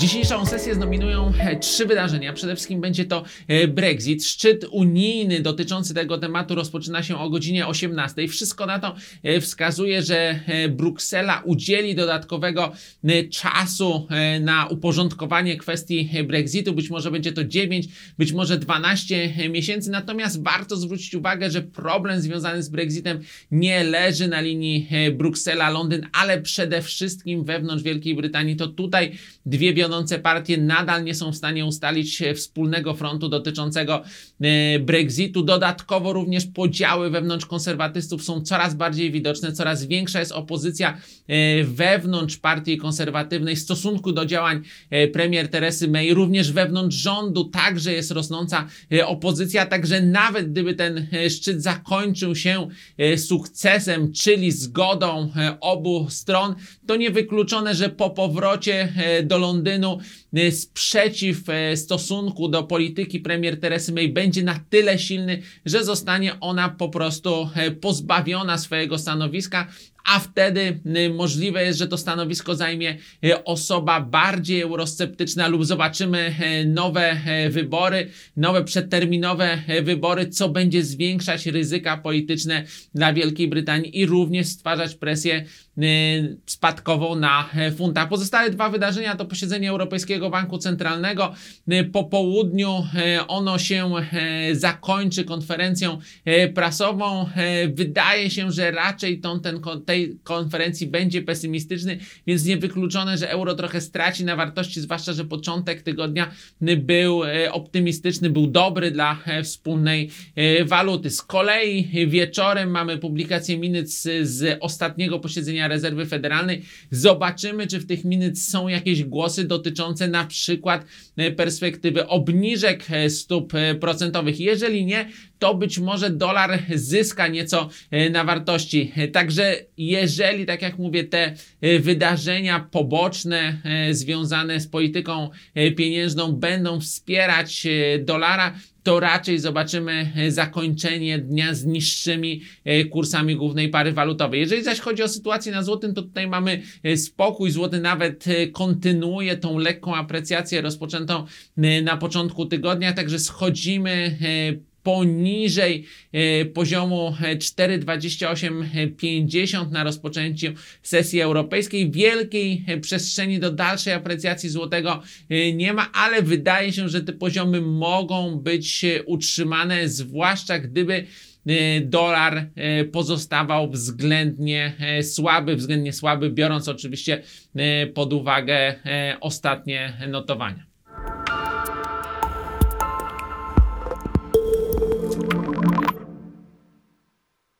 Dzisiejszą sesję znominują e, trzy wydarzenia. Przede wszystkim będzie to e, Brexit. Szczyt unijny dotyczący tego tematu rozpoczyna się o godzinie 18. Wszystko na to e, wskazuje, że Bruksela udzieli dodatkowego czasu na uporządkowanie kwestii Brexitu. Być może będzie to 9, być może 12 miesięcy. Natomiast warto zwrócić uwagę, że problem związany z Brexitem nie leży na linii Bruksela-Londyn, ale przede wszystkim wewnątrz Wielkiej Brytanii. To tutaj dwie wiodące partie nadal nie są w stanie ustalić e, wspólnego frontu dotyczącego e, Brexitu. Dodatkowo również podziały wewnątrz konserwatystów są coraz bardziej widoczne, coraz większa jest opozycja e, wewnątrz partii konserwatywnej w stosunku do działań premier Teresy May, również wewnątrz rządu także jest rosnąca opozycja, także nawet gdyby ten szczyt zakończył się sukcesem, czyli zgodą obu stron, to niewykluczone, że po powrocie do Londynu e, sprzeciw e, stosunku do polityki premier Teresy May będzie na tyle silny, że zostanie ona po prostu e, pozbawiona swojego stanowiska, a wtedy y, możliwe jest, że to stanowisko zajmie y, osoba bardziej eurosceptyczna lub zobaczymy y, nowe wybory, nowe przedterminowe wybory, co będzie zwiększać ryzyka polityczne dla Wielkiej Brytanii i również stwarzać presję spadkową na funta. Pozostałe dwa wydarzenia to posiedzenie Europejskiego Banku Centralnego. Po południu ono się zakończy konferencją prasową. Wydaje się, że raczej ten, kon- tej konferencji będzie pesymistyczny, więc niewykluczone, że euro trochę straci na wartości, zwłaszcza, że początek tygodnia był y, optymistyczny, był dobry dla e, wspólnej e, waluty. Z kolei wieczorem mamy publikację minut z, ostatniego posiedzenia rezerwy federalnej. Zobaczymy, czy w tych minut są jakieś głosy dotyczące na przykład e, perspektywy obniżek e, stóp e, procentowych. Jeżeli nie, to być może dolar zyska nieco e, na wartości. E, Także jeżeli, tak jak mówię, te e, wydarzenia poboczne związane z polityką pieniężną będą wspierać dolara, to raczej zobaczymy zakończenie dnia z niższymi kursami głównej pary walutowej. Jeżeli zaś chodzi o sytuację na złotym, to tutaj mamy spokój. Złoty nawet kontynuuje tą lekką aprecjację rozpoczętą na początku tygodnia, także schodzimy poniżej e, poziomu e, 4,2850 na rozpoczęciu sesji europejskiej. Wielkiej e, przestrzeni do dalszej aprecjacji złotego e, nie ma, ale wydaje się, że te poziomy mogą być e, utrzymane, zwłaszcza gdyby e, dolar e, pozostawał względnie e, słaby, względnie słaby, biorąc oczywiście e, pod uwagę e, ostatnie notowania.